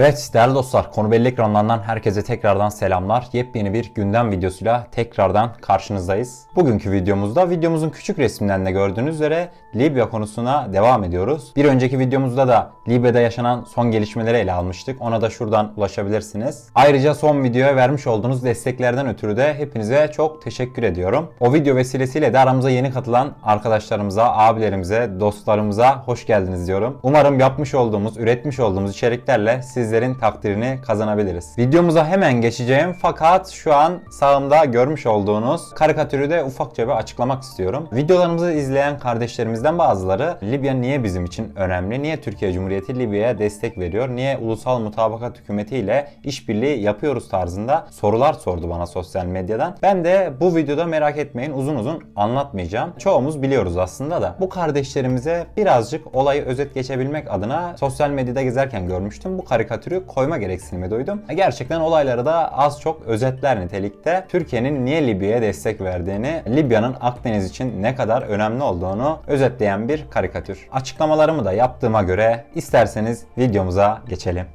Evet değerli dostlar konu belli ekranlarından herkese tekrardan selamlar. Yepyeni bir gündem videosuyla tekrardan karşınızdayız. Bugünkü videomuzda videomuzun küçük resminden de gördüğünüz üzere Libya konusuna devam ediyoruz. Bir önceki videomuzda da Libya'da yaşanan son gelişmeleri ele almıştık. Ona da şuradan ulaşabilirsiniz. Ayrıca son videoya vermiş olduğunuz desteklerden ötürü de hepinize çok teşekkür ediyorum. O video vesilesiyle de aramıza yeni katılan arkadaşlarımıza, abilerimize, dostlarımıza hoş geldiniz diyorum. Umarım yapmış olduğumuz, üretmiş olduğumuz içeriklerle sizlerin takdirini kazanabiliriz. Videomuza hemen geçeceğim fakat şu an sağımda görmüş olduğunuz karikatürü de ufakça bir açıklamak istiyorum. Videolarımızı izleyen kardeşlerimizden bazıları Libya niye bizim için önemli? Niye Türkiye Cumhuriyeti Libya'ya destek veriyor? Niye ulusal mutabakat hükümetiyle işbirliği yapıyoruz tarzında sorular sordu bana sosyal medyadan. Ben de bu videoda merak etmeyin uzun uzun anlatmayacağım. Çoğumuz biliyoruz aslında da. Bu kardeşlerimize birazcık olayı özet geçebilmek adına sosyal medyada gezerken görmüştüm. Bu karikatürü koyma gereksinimi duydum. Gerçekten olayları da az çok özetler nitelikte. Türkiye'nin niye Libya'ya destek verdiğini, Libya'nın Akdeniz için ne kadar önemli olduğunu özetleyen bir karikatür. Açıklamalarımı da yaptığıma göre isterseniz videomuza geçelim.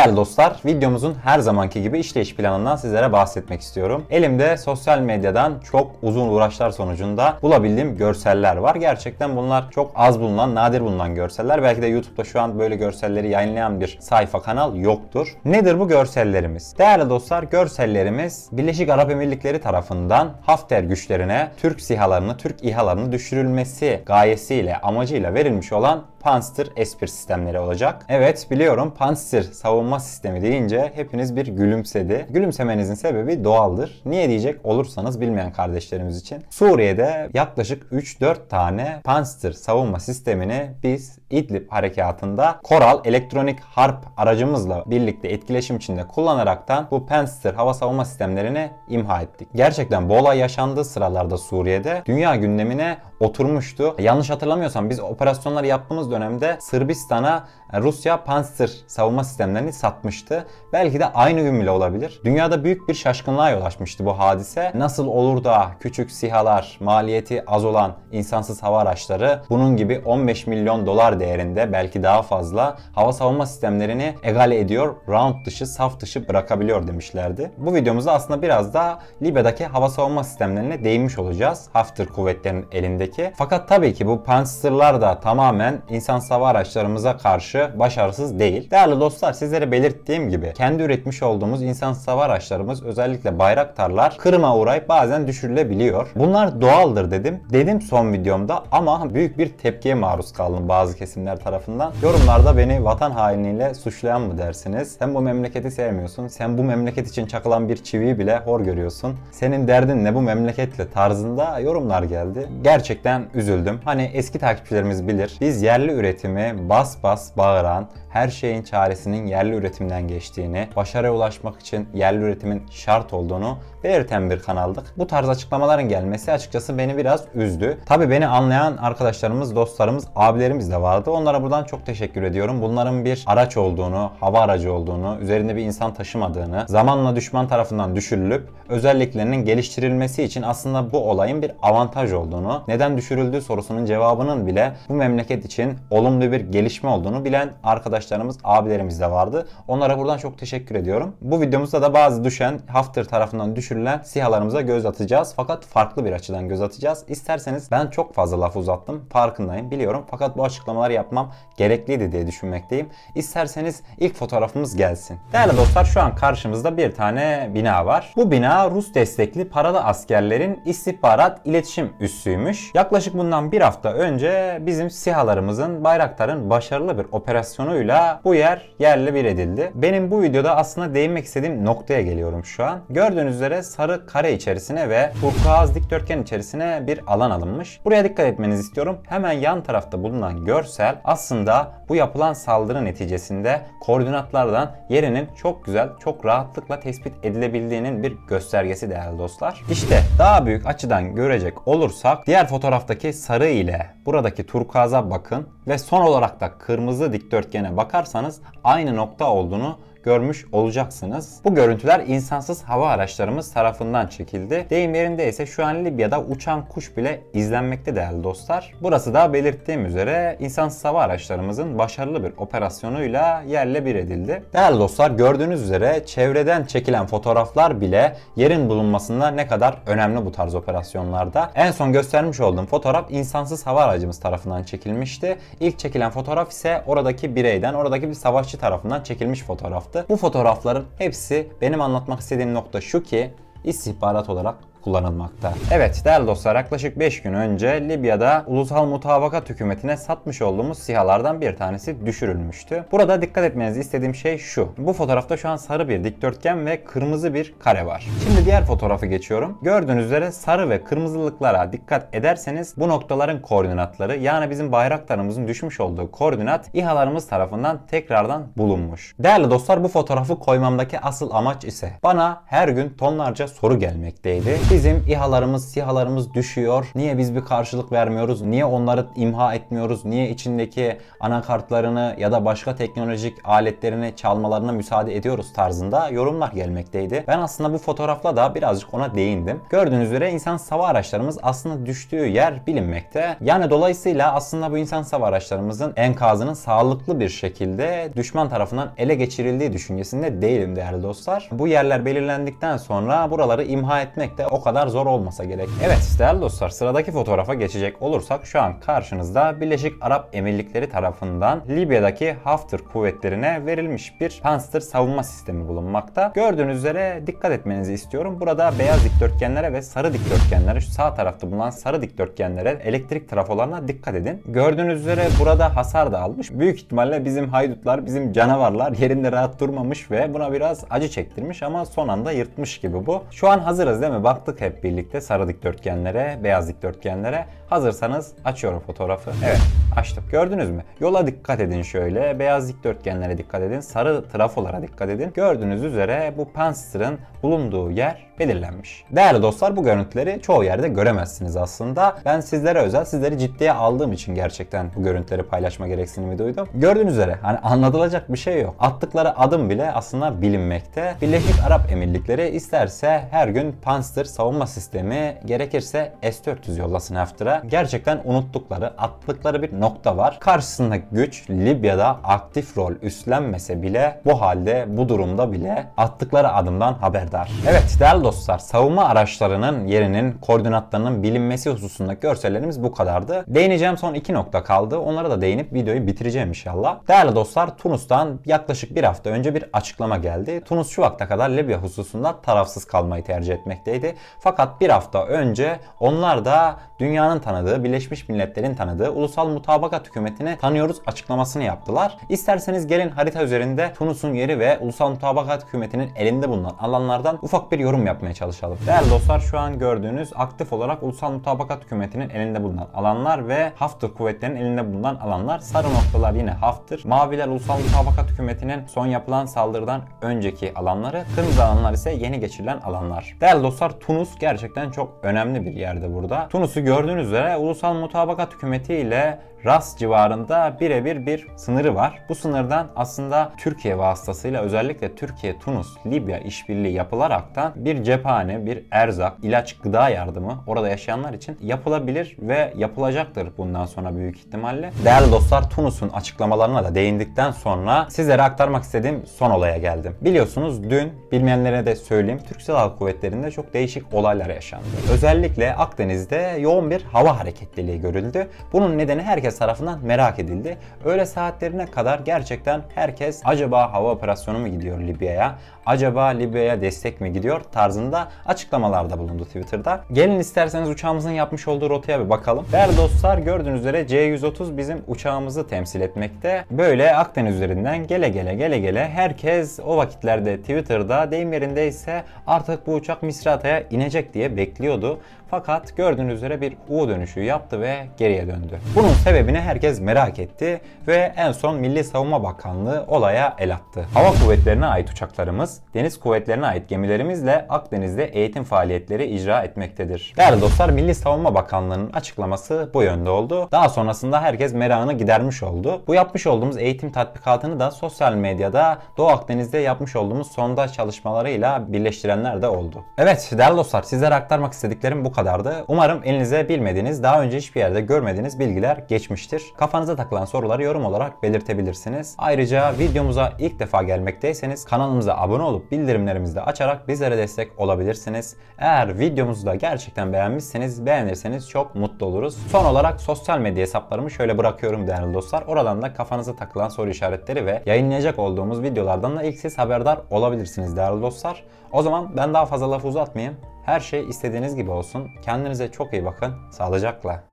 Değerli dostlar, videomuzun her zamanki gibi işleyiş planından sizlere bahsetmek istiyorum. Elimde sosyal medyadan çok uzun uğraşlar sonucunda bulabildiğim görseller var. Gerçekten bunlar çok az bulunan, nadir bulunan görseller. Belki de YouTube'da şu an böyle görselleri yayınlayan bir sayfa, kanal yoktur. Nedir bu görsellerimiz? Değerli dostlar, görsellerimiz Birleşik Arap Emirlikleri tarafından Hafter güçlerine Türk sihalarını, Türk İHA'larını düşürülmesi gayesiyle, amacıyla verilmiş olan Panzer S1 sistemleri olacak. Evet biliyorum Panzer savunma sistemi deyince hepiniz bir gülümsedi. Gülümsemenizin sebebi doğaldır. Niye diyecek olursanız bilmeyen kardeşlerimiz için. Suriye'de yaklaşık 3-4 tane Panzer savunma sistemini biz İdlib harekatında Koral elektronik harp aracımızla birlikte etkileşim içinde kullanaraktan bu Panzer hava savunma sistemlerini imha ettik. Gerçekten bu olay yaşandığı sıralarda Suriye'de dünya gündemine oturmuştu. Yanlış hatırlamıyorsam biz operasyonlar yaptığımız dönemde Sırbistan'a Rusya Panzer savunma sistemlerini satmıştı. Belki de aynı gün bile olabilir. Dünyada büyük bir şaşkınlığa yol açmıştı bu hadise. Nasıl olur da küçük sihalar, maliyeti az olan insansız hava araçları bunun gibi 15 milyon dolar değerinde belki daha fazla hava savunma sistemlerini egale ediyor, round dışı, saf dışı bırakabiliyor demişlerdi. Bu videomuzda aslında biraz da Libya'daki hava savunma sistemlerine değinmiş olacağız. Hafter kuvvetlerinin elindeki. Fakat tabii ki bu Panzer'lar da tamamen insansız hava araçlarımıza karşı başarısız değil. Değerli dostlar sizlere belirttiğim gibi kendi üretmiş olduğumuz insansız hava araçlarımız özellikle bayraktarlar kırıma uğrayıp bazen düşürülebiliyor. Bunlar doğaldır dedim. Dedim son videomda ama büyük bir tepkiye maruz kaldım bazı kesimler tarafından. Yorumlarda beni vatan hainliğiyle suçlayan mı dersiniz? Sen bu memleketi sevmiyorsun. Sen bu memleket için çakılan bir çiviyi bile hor görüyorsun. Senin derdin ne bu memleketle tarzında yorumlar geldi. Gerçekten üzüldüm. Hani eski takipçilerimiz bilir. Biz yerli üretimi bas bas bağıran, her şeyin çaresinin yerli üretimden geçtiğini, başarıya ulaşmak için yerli üretimin şart olduğunu belirten bir kanaldık. Bu tarz açıklamaların gelmesi açıkçası beni biraz üzdü. Tabi beni anlayan arkadaşlarımız, dostlarımız, abilerimiz de vardı. Onlara buradan çok teşekkür ediyorum. Bunların bir araç olduğunu, hava aracı olduğunu, üzerinde bir insan taşımadığını, zamanla düşman tarafından düşürülüp özelliklerinin geliştirilmesi için aslında bu olayın bir avantaj olduğunu, neden düşürüldüğü sorusunun cevabının bile bu memleket için olumlu bir gelişme olduğunu bilen arkadaşlarımız, abilerimiz de vardı. Onlara buradan çok teşekkür ediyorum. Bu videomuzda da bazı düşen Hafter tarafından düşürülen sihalarımıza göz atacağız. Fakat farklı bir açıdan göz atacağız. İsterseniz ben çok fazla laf uzattım. Farkındayım biliyorum. Fakat bu açıklamaları yapmam gerekliydi diye düşünmekteyim. İsterseniz ilk fotoğrafımız gelsin. Değerli dostlar şu an karşımızda bir tane bina var. Bu bina Rus destekli paralı askerlerin istihbarat iletişim üssüymüş. Yaklaşık bundan bir hafta önce bizim sihalarımızın Bayraktar'ın başarılı bir operasyonuyla bu yer yerle bir edildi. Benim bu videoda aslında değinmek istediğim noktaya geliyorum şu an. Gördüğünüz üzere sarı kare içerisine ve turkuaz dikdörtgen içerisine bir alan alınmış. Buraya dikkat etmenizi istiyorum. Hemen yan tarafta bulunan görsel aslında bu yapılan saldırı neticesinde koordinatlardan yerinin çok güzel, çok rahatlıkla tespit edilebildiğinin bir göstergesi değerli dostlar. İşte daha büyük açıdan görecek olursak diğer fotoğraftaki sarı ile buradaki turkuaza bakın ve son olarak da kırmızı dikdörtgene bakarsanız aynı nokta olduğunu görmüş olacaksınız. Bu görüntüler insansız hava araçlarımız tarafından çekildi. Deyim yerinde ise şu an Libya'da uçan kuş bile izlenmekte değerli dostlar. Burası da belirttiğim üzere insansız hava araçlarımızın başarılı bir operasyonuyla yerle bir edildi. Değerli dostlar gördüğünüz üzere çevreden çekilen fotoğraflar bile yerin bulunmasında ne kadar önemli bu tarz operasyonlarda. En son göstermiş olduğum fotoğraf insansız hava aracımız tarafından çekilmişti. İlk çekilen fotoğraf ise oradaki bireyden, oradaki bir savaşçı tarafından çekilmiş fotoğraftı. Bu fotoğrafların hepsi benim anlatmak istediğim nokta şu ki istihbarat olarak kullanılmakta. Evet değerli dostlar yaklaşık 5 gün önce Libya'da Ulusal Mutabakat Hükümeti'ne satmış olduğumuz sihalardan bir tanesi düşürülmüştü. Burada dikkat etmenizi istediğim şey şu. Bu fotoğrafta şu an sarı bir dikdörtgen ve kırmızı bir kare var. Şimdi diğer fotoğrafı geçiyorum. Gördüğünüz üzere sarı ve kırmızılıklara dikkat ederseniz bu noktaların koordinatları yani bizim bayraklarımızın düşmüş olduğu koordinat İHA'larımız tarafından tekrardan bulunmuş. Değerli dostlar bu fotoğrafı koymamdaki asıl amaç ise bana her gün tonlarca soru gelmekteydi. Bizim İHA'larımız, SİHA'larımız düşüyor. Niye biz bir karşılık vermiyoruz? Niye onları imha etmiyoruz? Niye içindeki anakartlarını ya da başka teknolojik aletlerini çalmalarına müsaade ediyoruz tarzında yorumlar gelmekteydi. Ben aslında bu fotoğrafla da birazcık ona değindim. Gördüğünüz üzere insan sava araçlarımız aslında düştüğü yer bilinmekte. Yani dolayısıyla aslında bu insan sava araçlarımızın enkazının sağlıklı bir şekilde düşman tarafından ele geçirildiği düşüncesinde değilim değerli dostlar. Bu yerler belirlendikten sonra buraları imha etmek de o kadar zor olmasa gerek. Evet değerli dostlar sıradaki fotoğrafa geçecek olursak şu an karşınızda Birleşik Arap Emirlikleri tarafından Libya'daki Hafter kuvvetlerine verilmiş bir Panzer savunma sistemi bulunmakta. Gördüğünüz üzere dikkat etmenizi istiyorum. Burada beyaz dikdörtgenlere ve sarı dikdörtgenlere şu sağ tarafta bulunan sarı dikdörtgenlere elektrik trafolarına dikkat edin. Gördüğünüz üzere burada hasar da almış. Büyük ihtimalle bizim haydutlar, bizim canavarlar yerinde rahat durmamış ve buna biraz acı çektirmiş ama son anda yırtmış gibi bu. Şu an hazırız değil mi? Baktık hep birlikte sarı dikdörtgenlere, beyaz dikdörtgenlere. Hazırsanız açıyorum fotoğrafı. Evet açtım. Gördünüz mü? Yola dikkat edin şöyle. Beyaz dikdörtgenlere dikkat edin. Sarı trafolara dikkat edin. Gördüğünüz üzere bu Panzer'ın bulunduğu yer belirlenmiş. Değerli dostlar bu görüntüleri çoğu yerde göremezsiniz aslında. Ben sizlere özel, sizleri ciddiye aldığım için gerçekten bu görüntüleri paylaşma gereksinimi duydum. Gördüğünüz üzere hani anlatılacak bir şey yok. Attıkları adım bile aslında bilinmekte. Birleşik Arap Emirlikleri isterse her gün Panzer savunma sistemi gerekirse S-400 yollasın Hafter'a. Gerçekten unuttukları, attıkları bir nokta var. Karşısındaki güç Libya'da aktif rol üstlenmese bile bu halde, bu durumda bile attıkları adımdan haberdar. Evet değerli dostlar savunma araçlarının yerinin, koordinatlarının bilinmesi hususundaki görsellerimiz bu kadardı. Değineceğim son iki nokta kaldı. Onlara da değinip videoyu bitireceğim inşallah. Değerli dostlar Tunus'tan yaklaşık bir hafta önce bir açıklama geldi. Tunus şu vakte kadar Libya hususunda tarafsız kalmayı tercih etmekteydi. Fakat bir hafta önce onlar da dünyanın tanıdığı, Birleşmiş Milletler'in tanıdığı Ulusal Mutabakat Hükümeti'ni tanıyoruz açıklamasını yaptılar. İsterseniz gelin harita üzerinde Tunus'un yeri ve Ulusal Mutabakat Hükümeti'nin elinde bulunan alanlardan ufak bir yorum yapmaya çalışalım. Değerli dostlar şu an gördüğünüz aktif olarak Ulusal Mutabakat Hükümeti'nin elinde bulunan alanlar ve Hafter kuvvetlerinin elinde bulunan alanlar. Sarı noktalar yine Hafter. Maviler Ulusal Mutabakat Hükümeti'nin son yapılan saldırıdan önceki alanları. Kırmızı alanlar ise yeni geçirilen alanlar. Değerli dostlar Tunus gerçekten çok önemli bir yerde burada. Tunus'u gördüğünüz üzere Ulusal Mutabakat Hükümeti ile Ras civarında birebir bir sınırı var. Bu sınırdan aslında Türkiye vasıtasıyla özellikle Türkiye, Tunus, Libya işbirliği yapılaraktan bir cephane, bir erzak, ilaç, gıda yardımı orada yaşayanlar için yapılabilir ve yapılacaktır bundan sonra büyük ihtimalle. Değerli dostlar Tunus'un açıklamalarına da değindikten sonra sizlere aktarmak istediğim son olaya geldim. Biliyorsunuz dün bilmeyenlere de söyleyeyim Türk Silahlı Kuvvetleri'nde çok değişik olaylar yaşandı. Özellikle Akdeniz'de yoğun bir hava hareketliliği görüldü. Bunun nedeni herkes tarafından merak edildi. Öğle saatlerine kadar gerçekten herkes acaba hava operasyonu mu gidiyor Libya'ya? Acaba Libya'ya destek mi gidiyor tarzında açıklamalarda bulundu Twitter'da. Gelin isterseniz uçağımızın yapmış olduğu rotaya bir bakalım. Değerli dostlar gördüğünüz üzere C-130 bizim uçağımızı temsil etmekte. Böyle Akdeniz üzerinden gele gele gele gele herkes o vakitlerde Twitter'da deyim yerindeyse artık bu uçak Misrata'ya inecek diye bekliyordu. Fakat gördüğünüz üzere bir U dönüşü yaptı ve geriye döndü. Bunun sebebini herkes merak etti ve en son Milli Savunma Bakanlığı olaya el attı. Hava kuvvetlerine ait uçaklarımız, deniz kuvvetlerine ait gemilerimizle Akdeniz'de eğitim faaliyetleri icra etmektedir. Değerli dostlar Milli Savunma Bakanlığı'nın açıklaması bu yönde oldu. Daha sonrasında herkes merakını gidermiş oldu. Bu yapmış olduğumuz eğitim tatbikatını da sosyal medyada Doğu Akdeniz'de yapmış olduğumuz sondaj çalışmalarıyla birleştirenler de oldu. Evet değerli dostlar sizlere aktarmak istediklerim bu kadardı. Umarım elinize bilmediğiniz, daha önce hiçbir yerde görmediğiniz bilgiler geçmiştir. Kafanıza takılan soruları yorum olarak belirtebilirsiniz. Ayrıca videomuza ilk defa gelmekteyseniz kanalımıza abone olup bildirimlerimizi de açarak bizlere destek olabilirsiniz. Eğer videomuzu da gerçekten beğenmişseniz beğenirseniz çok mutlu oluruz. Son olarak sosyal medya hesaplarımı şöyle bırakıyorum değerli dostlar. Oradan da kafanıza takılan soru işaretleri ve yayınlayacak olduğumuz videolardan da ilk siz haberdar olabilirsiniz değerli dostlar. O zaman ben daha fazla lafı uzatmayayım. Her şey istediğiniz gibi olsun. Kendinize çok iyi bakın. Sağlıcakla.